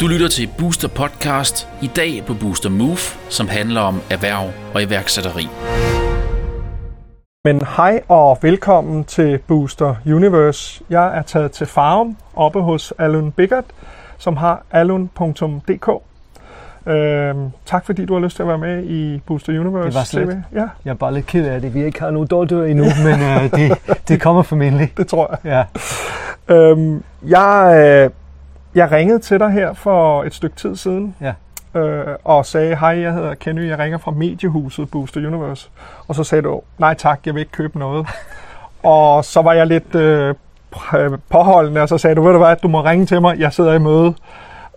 Du lytter til Booster Podcast, i dag på Booster Move, som handler om erhverv og iværksætteri. Men hej og velkommen til Booster Universe. Jeg er taget til Farum oppe hos Alun Biggert, som har alun.dk. Øhm, tak fordi du har lyst til at være med i Booster Universe. Det var slet. TV. Ja, Jeg er bare lidt ked af det. Vi ikke har nogen dårdør endnu, men uh, det, det kommer formentlig. det tror jeg. Ja. Øhm, jeg, øh, jeg ringede til dig her for et stykke tid siden. Ja. Øh, og sagde, hej, jeg hedder Kenny, jeg ringer fra mediehuset Booster Universe. Og så sagde du, nej tak, jeg vil ikke købe noget. og så var jeg lidt øh, påholdende, og så sagde du, ved du hvad, du må ringe til mig, jeg sidder i møde.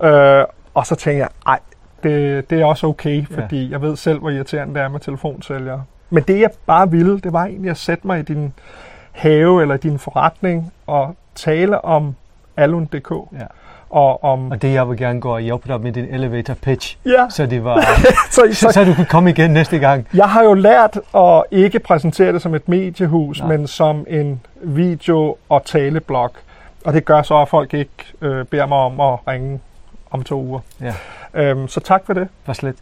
Øh, og så tænkte jeg, ej, det, det er også okay, Ja. fordi jeg ved selv, hvor irriterende det er med telefonsælgere. Men det jeg bare ville, det var egentlig at sætte mig i din have eller din forretning og tale om Alun.dk. Ja. Og om... Og det jeg vil gerne gå og hjælpe dig med din elevator pitch, Ja, så det var, så, så, så du kunne komme igen næste gang. Jeg har jo lært at ikke præsentere det som et mediehus, Nej. men som en video- og taleblog. Og det gør så, at folk ikke øh, beder mig om at ringe om to uger. Ja. Øhm, så tak for det. Var slet.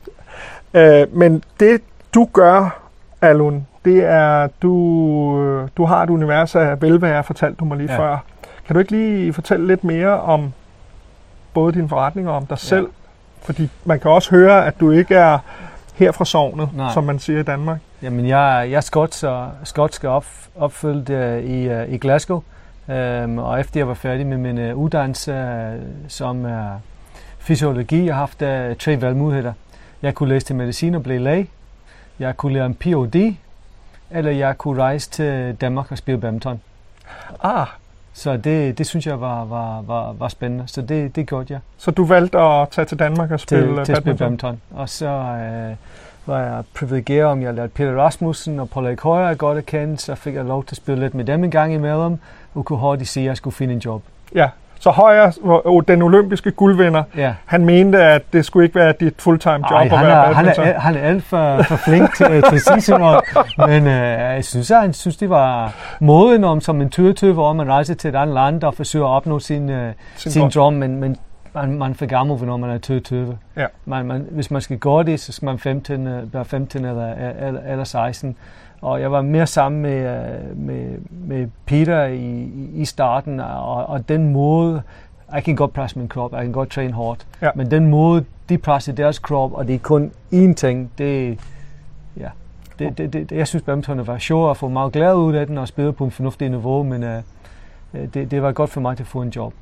Øh, men det du gør, Alun, det er, du, øh, du har et univers af velvære, fortalte du mig lige Ja. før. Kan du ikke lige fortælle lidt mere om både din forretning og om dig selv? Fordi man kan også høre, at du ikke er her fra sovnet, Nej. som man siger i Danmark. Jamen, jeg, jeg er skotsk og, skotsk op, opfyldt uh, i, uh, i Glasgow. Um, og efter jeg var færdig med min uh, uddannelse uh, som uh, fysiologi, jeg har haft uh, tre valgmuligheder. Jeg kunne læse til medicin og blive læge. Jeg kunne lære en Ph.D. Eller jeg kunne rejse til Danmark og spille badminton. Ah, Så det, det synes jeg var, var, var, var spændende. Så det, det gjorde jeg så du valgte at tage til Danmark og spille til, til at spille badminton? badminton. Og så øh, var jeg privilegeret, om jeg lærte Peter Rasmussen og Paul Erik Højer godt at kende, så fik jeg lov til at spille lidt med dem en gang imellem, og kunne hurtigt sige, at jeg skulle finde en job. Ja, så Højer, hvor- den olympiske guldvinder, Ja. han mente, at det skulle ikke være dit fulltime job Ej, at han, være er, han, badminton. er, han er alt for, for flink til, til sidst, men øh, jeg synes, at han synes, det var moden om som en tyrtøv, hvor man rejser til et andet land og forsøger at opnå sin, øh, Sin sin drøm, men, men man, man for gammel, når man er 22. Ja. Man, man, hvis man skal gøre det, så skal man 15, øh, være 15 eller, eller, eller 16. Og jeg var mere sammen med, øh, med, med Peter i, i- starten, og, og den måde, jeg kan godt presse min krop, jeg kan godt træne hårdt, Ja. men den måde, de presser deres krop, og det er kun én ting, det, ja, det, det, det, jeg synes, badminton var sjovt at få meget glæde ud af den og spille på en fornuftig niveau, men øh, det, det var godt for mig til at få en job.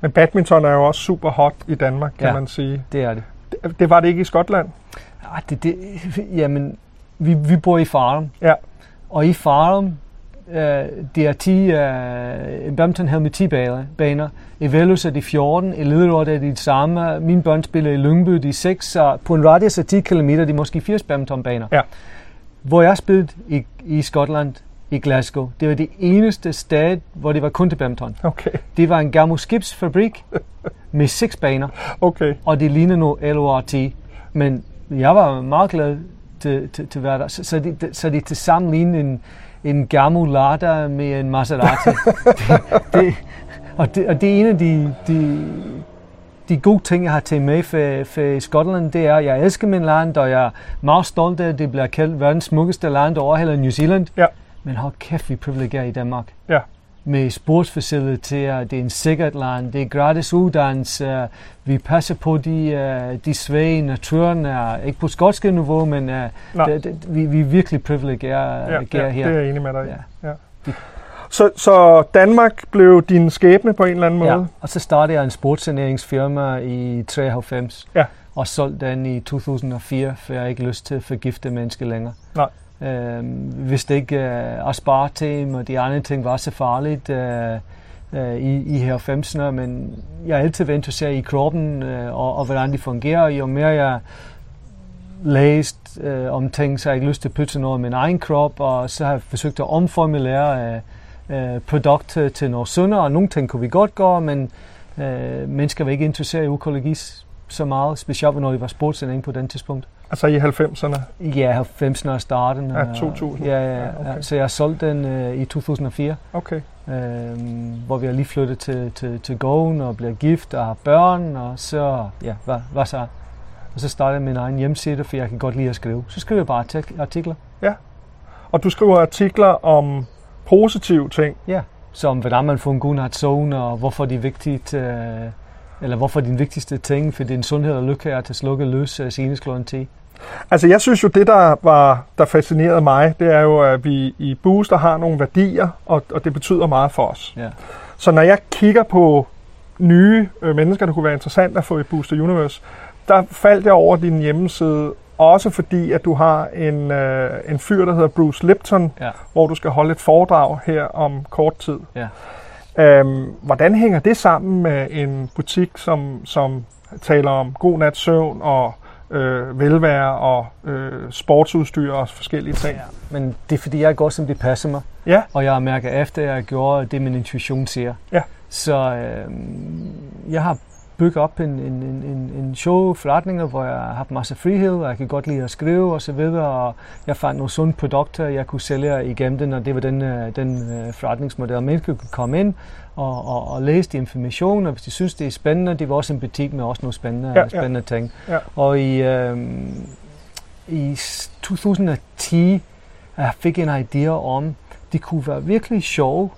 Men badminton er jo også super hot i Danmark, kan Ja. man sige. Det er det. Det- Det var det ikke i Skotland. Ah, det, det jamen, vi, vi bor i Farum. Ja. Og i Farum, øh, det er 10, øh, badminton havde med 10 baner. baner. I Velus er de 14, i Lederort er de det samme. Mine børn spiller i Lyngby, de er 6, så på en radius af 10 km, de er måske 80 badmintonbaner. Ja. Hvor jeg spillede i, i Skotland, i Glasgow, det var det eneste sted, hvor det var kun til badminton. Okay, Det var en gammel skibsfabrik med seks baner okay. og det ligner nu LORT. Men jeg var meget glad til, til, til at være der. Så, så, det, så det til sammen ligner en, en gammel Lada med en Maserati. det, det, og, det, og det er en af de, de, de gode ting, jeg har taget med for, for Skotland, det er, at jeg elsker min land, og jeg er meget stolt af, at det bliver kaldt verdens smukkeste land over hele New Zealand. Ja. Men hold kæft, vi er privilegeret i Danmark Ja. med sportsfaciliteter, det er en sikkert land, det er gratis uddannelse, vi passer på de, øh, de svage i naturen, er ikke på skotske niveau, men øh, det, det, vi, vi er virkelig privilegeret Ja, ja, ja, her. det er jeg enig med dig. Ja. Ja. Så, så Danmark blev din skæbne på en eller anden måde? Ja, og så startede jeg en sportssaneringsfirma i 93, Ja. og solgte den i 2004, for jeg har ikke lyst til at forgifte mennesker længere. Nej. Øh, hvis det ikke øh, uh, aspartam og de andre ting var så farligt øh, øh, i, i 90'erne, men jeg er altid været interesseret i kroppen øh, og, og hvordan de fungerer. Jo mere jeg læst øh, om ting, så har jeg ikke lyst til at putte noget af min egen krop, og så har jeg forsøgt at omformulere øh, øh produkter til noget sundere, og nogle ting kunne vi godt gøre, men øh, mennesker var ikke interesseret i økologis så meget, specielt når det var sportsending på den tidspunkt. Altså i 90'erne? Ja, 90'erne og starten. Ja, 2000. Ja, ja, Ja, ja. okay. Så jeg solgte den øh, i 2004, Okay. øh, hvor vi har lige flyttet til, til, til gåen og bliver gift og har børn, og så, ja, hvad, hvad så? Og så startede jeg min egen hjemmeside, for jeg kan godt lide at skrive. Så skriver jeg bare artik- artikler. Og du skriver artikler om positive ting. Ja, som hvordan man får en god søvn, og hvorfor det er vigtigt, øh, eller hvorfor den vigtigste ting for din sundhed og lykke er at slukke løs øh, kl. 10. Altså jeg synes jo, det der, var, der fascinerede mig, det er jo, at vi i Booster har nogle værdier, og, og det betyder meget for os. Ja. Så når jeg kigger på nye øh, mennesker, der kunne være interessant at få i Booster Universe, der faldt jeg over din hjemmeside, også fordi, at du har en, øh, en fyr, der hedder Bruce Lipton, Ja. hvor du skal holde et foredrag her om kort tid. Ja. Øhm, hvordan hænger det sammen med en butik, som, som taler om god nats søvn og øh, velvære og øh, sportsudstyr og forskellige ting? Men det er fordi, jeg går, som det passer mig. Ja. Og jeg mærker efter, at jeg gjorde det, min intuition siger. Ja. Så øh, jeg har bygget op en, en, en, en, show forretninger, hvor jeg har haft masser af frihed, og jeg kan godt lide at skrive og så videre, og jeg fandt nogle sunde produkter, jeg kunne sælge igennem den, og det var den, øh, den øh, forretningsmodel. Mennesker kunne komme ind og, og, og læse de information, og hvis de synes, det er spændende, det var også en butik med også nogle spændende, Ja, ja. spændende ting. Ja. Og i, øh, i s- 2010 jeg fik en idé om, det kunne være virkelig sjovt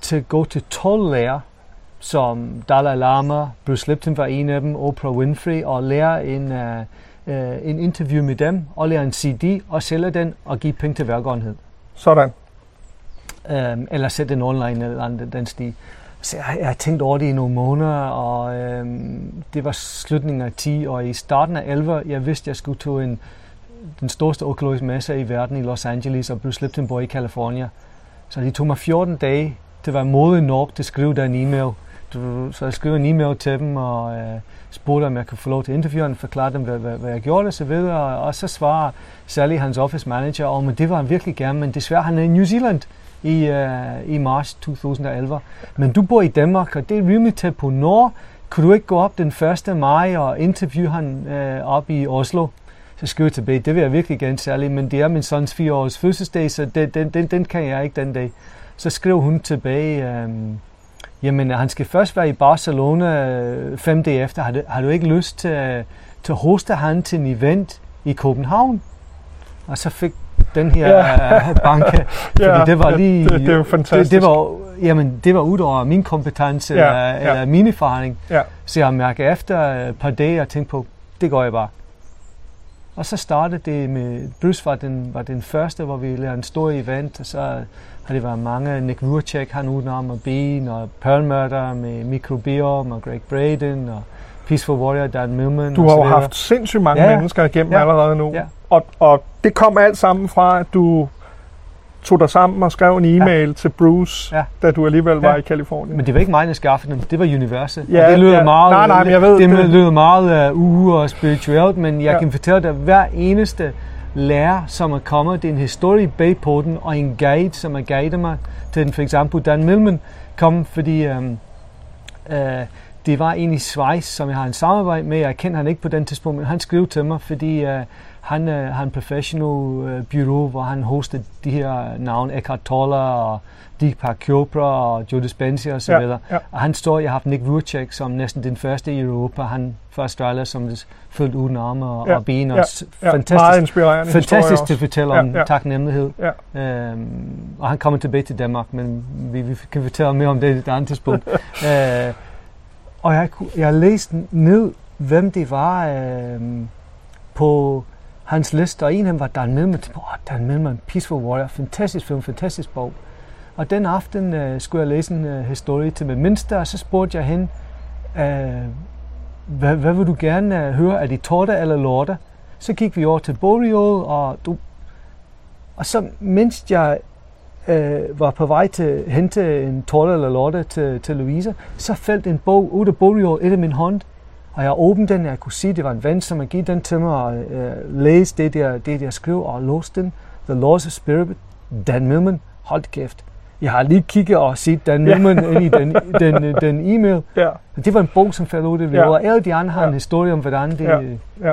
til at gå til 12 lærer, som Dalai Lama, Bruce Lipton var en af dem, Oprah Winfrey, og lære en, uh, uh, en interview med dem, og lære en CD, og sælge den, og give penge til velgørenhed. Sådan. Um, eller sætte den online eller andet, den stil. Så jeg, jeg har tænkt over det i nogle måneder, og øhm, det var slutningen af 10, og i starten af 11, jeg vidste, jeg skulle til en, den største økologiske messe i verden i Los Angeles, og Bruce Lipton bor i California. Så det tog mig 14 dage til at være modig nok til at skrive den e-mail. Du- Så jeg skrev en e-mail til dem, og øh, spurgte, om jeg kunne få lov til interviewen, forklare dem, hvad, hvad, hvad jeg gjorde og så videre. Og så svarer Sally, hans office manager, om oh, det var han virkelig gerne, men desværre han er i New Zealand i, øh, i marts 2011. Men du bor i Danmark, og det er rimelig tæt på nord. Kunne du ikke gå op den 1. maj og interviewe han øh, op i Oslo? Så skrev jeg tilbage, det vil jeg virkelig gerne særlig, men det er min sons fire års fødselsdag, så den, den, den, den kan jeg ikke den dag. Så skrev hun tilbage, øh, jamen han skal først være i Barcelona øh, fem dage efter. Har du, har du ikke lyst til, at- til at hoste han til en event i København? Og så fik den her Ja. ja. banke, fordi Ja, det var lige... det- det jo fantastisk. Det, det var, jamen, det var ud over min kompetence Ja, eller, ja. eller min erfaring. Ja. Så jeg mærker efter et par dage og tænkte på, det går jeg bare. Og så startede det med, Bruce var den, var den første, hvor vi lavede en stor event, og så har det været mange, Nick Vujicic, han uden arm og ben, og Pearl Murder med Microbiome, og Greg Braden, og Peaceful Warrior, Dan Millman. Du har jo haft sindssygt mange ja. mennesker igennem Ja. allerede nu. Ja. Og, og det kom alt sammen fra, at du tog dig sammen og skrev en e-mail ja. til Bruce, Ja. da du alligevel var Ja. i Kalifornien. Men det var ikke mig, der skaffede dem. Det var universet. Ja, og det lyder ja. meget, Nej, nej, men jeg ved, det, det- lyder meget uh, uge og spirituelt, men jeg Ja. kan fortælle dig, at hver eneste lærer, som er kommet, det er en historie bag på den, og en guide, som har guidet mig til den. For eksempel Dan Millman kom, fordi um, uh, det var en i Schweiz, som jeg har en samarbejde med. Jeg kendte han ikke på den tidspunkt, men han skrev til mig, fordi uh, han har en professional uh, bureau, hvor han hostede de her navne, Eckhart Tolle og Deepak Chopra og Joe Dispenza og så Ja, videre. ja. Og han står, jeg har haft Nick Vujicic som næsten den første i Europa. Han fra Australien, som er født uden arme og, Ja, og ben. Og ja, Ja, meget fantastisk, inspirerende fantastisk til at fortælle Ja, om ja. taknemmelighed. Ja. Øhm, og han kommer tilbage til Danmark, men vi, vi kan fortælle mere om det i et andet tidspunkt. øh, og jeg, kunne- jeg læste ned, hvem det var øh, på hans liste, og en af dem var Dan Millman. Jeg tænkte, Åh, Dan Millman, Peaceful Warrior, fantastisk film, fantastisk bog. Og den aften øh, skulle jeg læse en øh, historie til min mindste, og så spurgte jeg hende, øh, hvad, hvad vil du gerne øh, høre? Er det torte eller lorte? Så gik vi over til Boreal, og, du, og så mens jeg øh, var på vej til at hente en torte eller lorte til, til Louise, så faldt en bog ud af Boreal et af min hånd. Og jeg åbnede den, jeg kunne sige, det var en ven, som havde givet den til mig, og øh, læste det der, det der skrev, og låste den. The Laws of Spirit, Dan Millman, hold kæft. Jeg har lige kigget og set den nummer ind i den, den, den e-mail. Ja. Det var en bog, som faldt ud af det. Ja. Og alle de andre har Ja. en historie om, hvordan det... Ja. Ja.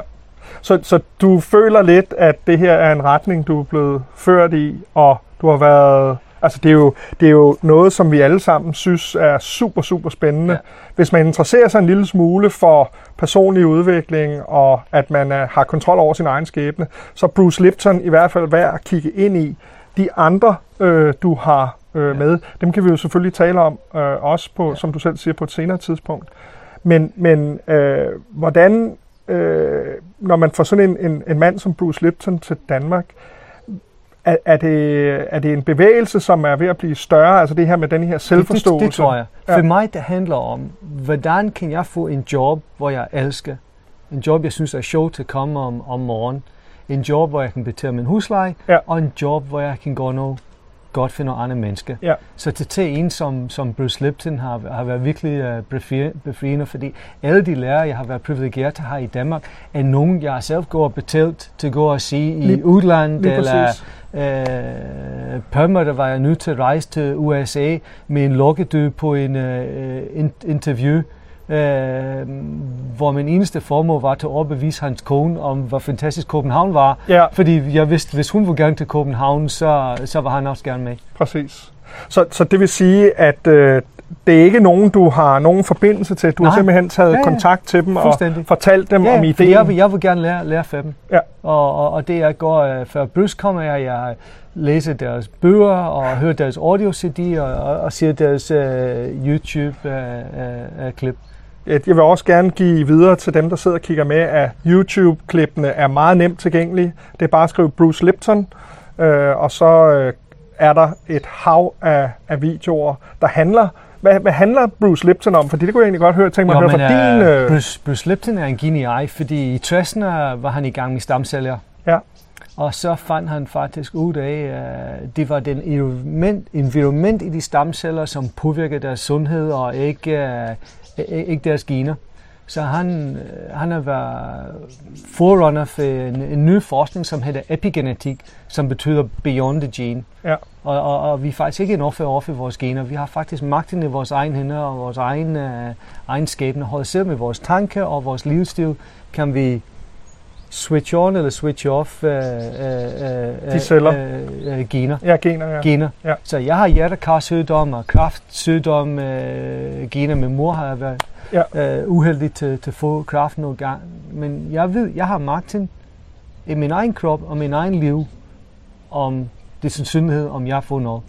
Så, så du føler lidt, at det her er en retning, du er blevet ført i, og du har været... Altså det er, jo, det er jo noget, som vi alle sammen synes er super, super spændende. Ja. Hvis man interesserer sig en lille smule for personlig udvikling, og at man er, har kontrol over sin egen skæbne, så Bruce Lipton i hvert fald værd at kigge ind i. De andre, øh, du har øh, med, dem kan vi jo selvfølgelig tale om, øh, også på, som du selv siger, på et senere tidspunkt. Men, men øh, hvordan, øh, når man får sådan en, en, en mand som Bruce Lipton til Danmark, er, er, det, er det en bevægelse, som er ved at blive større? Altså det her med den her Det, selvforståelse? det, det tror jeg. Ja. For mig, det handler om, hvordan kan jeg få en job, hvor jeg elsker? En job, jeg synes er sjovt at komme om, om morgenen. En job, hvor jeg kan betale min husleje. Ja. Og en job, hvor jeg kan gøre noget godt for nogle andre mennesker. Ja. Så til til en som, som Bruce Lipton har, har været virkelig uh, befri- befriende, fordi alle de lærere, jeg har været privilegeret til her i Danmark, er nogen, jeg selv gået og betalt til at gå og sige i Lige- udlandet, Lige eller øh, Pørmer, der var jeg nødt til at rejse til USA med en lokkedø på en øh, in- interview, øh, hvor min eneste formål var til at overbevise hans kone om, hvor fantastisk København var. Ja, Fordi jeg vidste, hvis hun ville gerne til København, så, så var han også gerne med. præcis. Så, så det vil sige, at øh, det er ikke nogen, du har nogen forbindelse til. Du har Nej. simpelthen taget Ja, ja. kontakt til dem og fortalt dem Ja, om ideen. jeg, vil- jeg vil gerne lære, lære fra dem. Ja. Og, og, og det jeg går, øh, før Bruce kommer, jeg, jeg læser deres bøger og hører deres audio-CD og, og, og ser deres uh, YouTube-klip. Jeg vil også gerne give videre til dem, der sidder og kigger med, at YouTube-klippene er meget nemt tilgængelige. Det er bare at skrive Bruce Lipton, øh, og så øh, er der et hav af, af videoer, der handler... Hvad, hvad handler Bruce Lipton om? Fordi det kunne jeg egentlig godt høre, tænke mig at høre fra din... Øh, Bruce, Bruce Lipton er en geni, fordi i 60'erne var han i gang med stamceller. Ja. Og så fandt han faktisk ud af, at det var den environment, environment i de stamceller, som påvirker deres sundhed og ikke, øh, ikke deres gener. Så han, øh, han har været forerunner for en, en ny forskning, som hedder epigenetik, som betyder beyond the gene. Ja. Og, og, og vi er faktisk ikke en offer over for vores gener. Vi har faktisk magten i vores egen hænder og vores egen, øh, egen skæbne. Og selv med vores tanker og vores livsstil kan vi switch on eller switch off øh, øh, øh, De celler. øh, øh, gener. ja, gener, ja. gener. Ja. Så jeg har hjertekarsygdom og kraftsygdom øh, gener. Min mor har været Ja. øh, uheldig til, til at få kraft nogle gange. Men jeg ved, jeg har magten i min egen krop og min egen liv om det sandsynlighed, om jeg får noget.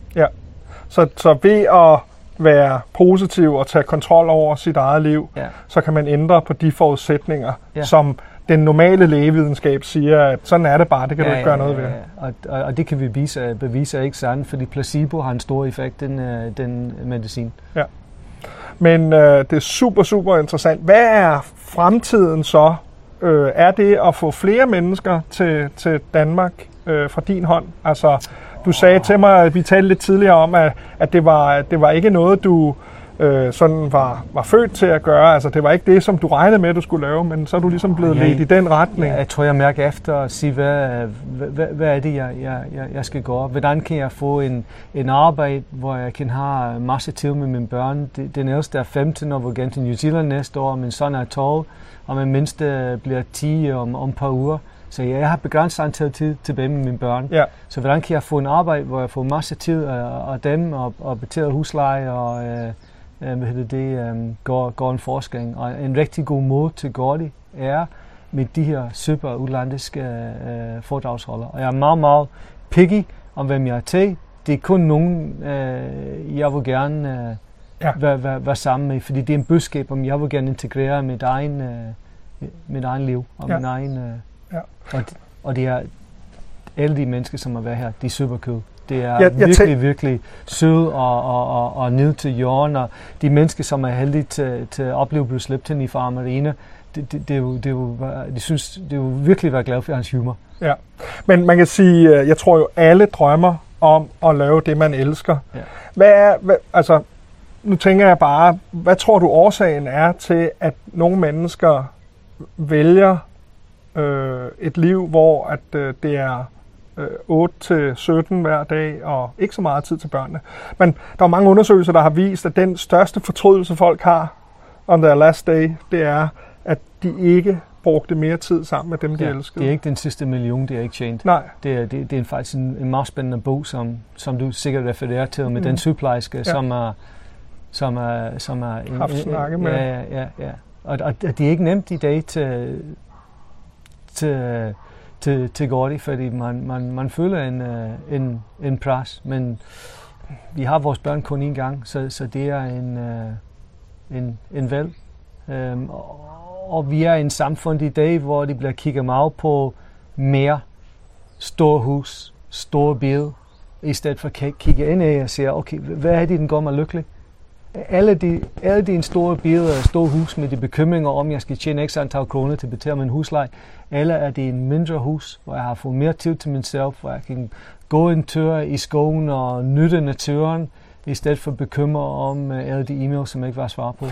Så, så ved at være positiv og tage kontrol over sit eget liv, Ja. så kan man ændre på de forudsætninger, Ja. som den normale lægevidenskab siger, at sådan er det bare, det kan du ikke gøre noget ved. ja. Og, og, og det kan vi bevise, bevise er ikke sandt, fordi placebo har en stor effekt, den, øh, den medicin. Men øh, det er super, super interessant. Hvad er fremtiden så? Øh, er det at få flere mennesker til, til Danmark øh, fra din hånd? Altså, du sagde til mig, at vi talte lidt tidligere om, at, at det, var, det var ikke noget, du øh, sådan var, var født til at gøre. Altså, det var ikke det, som du regnede med, du skulle lave, men så er du ligesom blevet Jeg- ledt i den retning. Ja, jeg tror, jeg mærker efter og sige, hvad, hvad, hvad, er det, jeg, jeg, jeg, jeg skal gøre? Hvordan kan jeg få en, en arbejde, hvor jeg kan have masse tid med mine børn? Det- Den ældste er 15 og vil gerne til New Zealand næste år, min søn er 12, og min mindste bliver 10 om, om et par uger. Så jeg har begrænset antal tid tilbage med mine børn. Ja. Så hvordan kan jeg få en arbejde, hvor jeg får masse tid af, af dem, og, og betale husleje, og øh, hvad hedder det, øh, går, går en forskning. Og en rigtig god måde til at gøre det er med de her super udlandiske øh, foredragsholder. Og jeg er meget, meget picky om, hvem jeg er til. Det er kun nogen, øh, jeg vil gerne øh, ja. være, være, være sammen med, fordi det er en budskab, om jeg vil gerne integrere mit egen, øh, mit egen liv og Ja. min egen... Øh, Ja. og, og det er alle de mennesker, som har været her, de er super cool. Det er Jeg- jeg virkelig, virkelig søde og, og, og, og ned til jorden, og de mennesker, som er heldige til, til at opleve Bruce Lipton i Farm Arena, det, det, det, er jo, det er jo, de synes, det er jo virkelig være glad for hans humor. Men man kan sige, øh, jeg tror jo, alle drømmer om at lave det, man elsker. Ja. Hvad er, hvad, altså, nu tænker jeg bare, hvad tror du årsagen er til, at nogle mennesker vælger øh, et liv, hvor at øh, det er 8-17 hver dag, og ikke så meget tid til børnene. Men der er mange undersøgelser, der har vist, at den største fortrydelse folk har on their last day, det er, at de ikke brugte mere tid sammen med dem, de Ja, elskede. det er ikke den sidste million, det er ikke tjent. Nej, Det er, det, det er faktisk en, en meget spændende bog, som, som du sikkert refererer til, med Mm. den sygeplejerske, Ja. som er, som er, som er en, Haft snakke med. Ja, ja, ja, ja. Og, og det er ikke nemt i dag til, til, til, til Gordy, fordi man, man, man føler en, øh, en, en pres, men vi har vores børn kun én gang, så, så det er en, øh, en, en valg. Øhm, og, og vi er i en samfund i dag, hvor de bliver kigget meget på mere store hus, store bil, i stedet for at kigge ind i og sige, okay, hvad er det, den gør mig lykkelig? Alle de, alle de store biler og store hus med de bekymringer om, jeg skal tjene ekstra antal kroner til at betale min husleje, eller er det en mindre hus, hvor jeg har fået mere tid til mig selv, hvor jeg kan gå en tur i skoven og nytte naturen, i stedet for at bekymre om øh, alle de e-mails, som jeg ikke var svar på.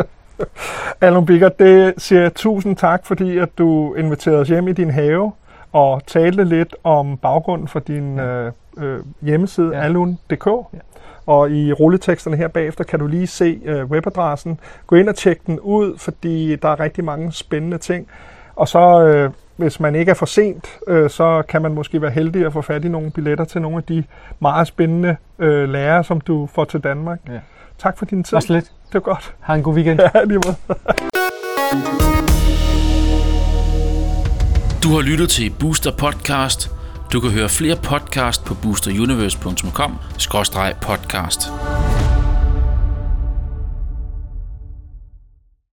Alon Bikker, det siger tusind tak, fordi at du inviterede os hjem i din have og talte lidt om baggrunden for din øh, øh, hjemmeside, ja. Ja. alun.dk. Ja. Og i rulleteksterne her bagefter kan du lige se øh, webadressen. Gå ind og tjek den ud, fordi der er rigtig mange spændende ting. Og så, øh, hvis man ikke er for sent, øh, så kan man måske være heldig at få fat i nogle billetter til nogle af de meget spændende øh, lærere, som du får til Danmark. Ja. Tak for din tid. Var slet. Det var godt. Ha' en god weekend. Ja, lige måde. Du har lyttet til Booster Podcast. Du kan høre flere podcast på boosteruniverse.com-podcast.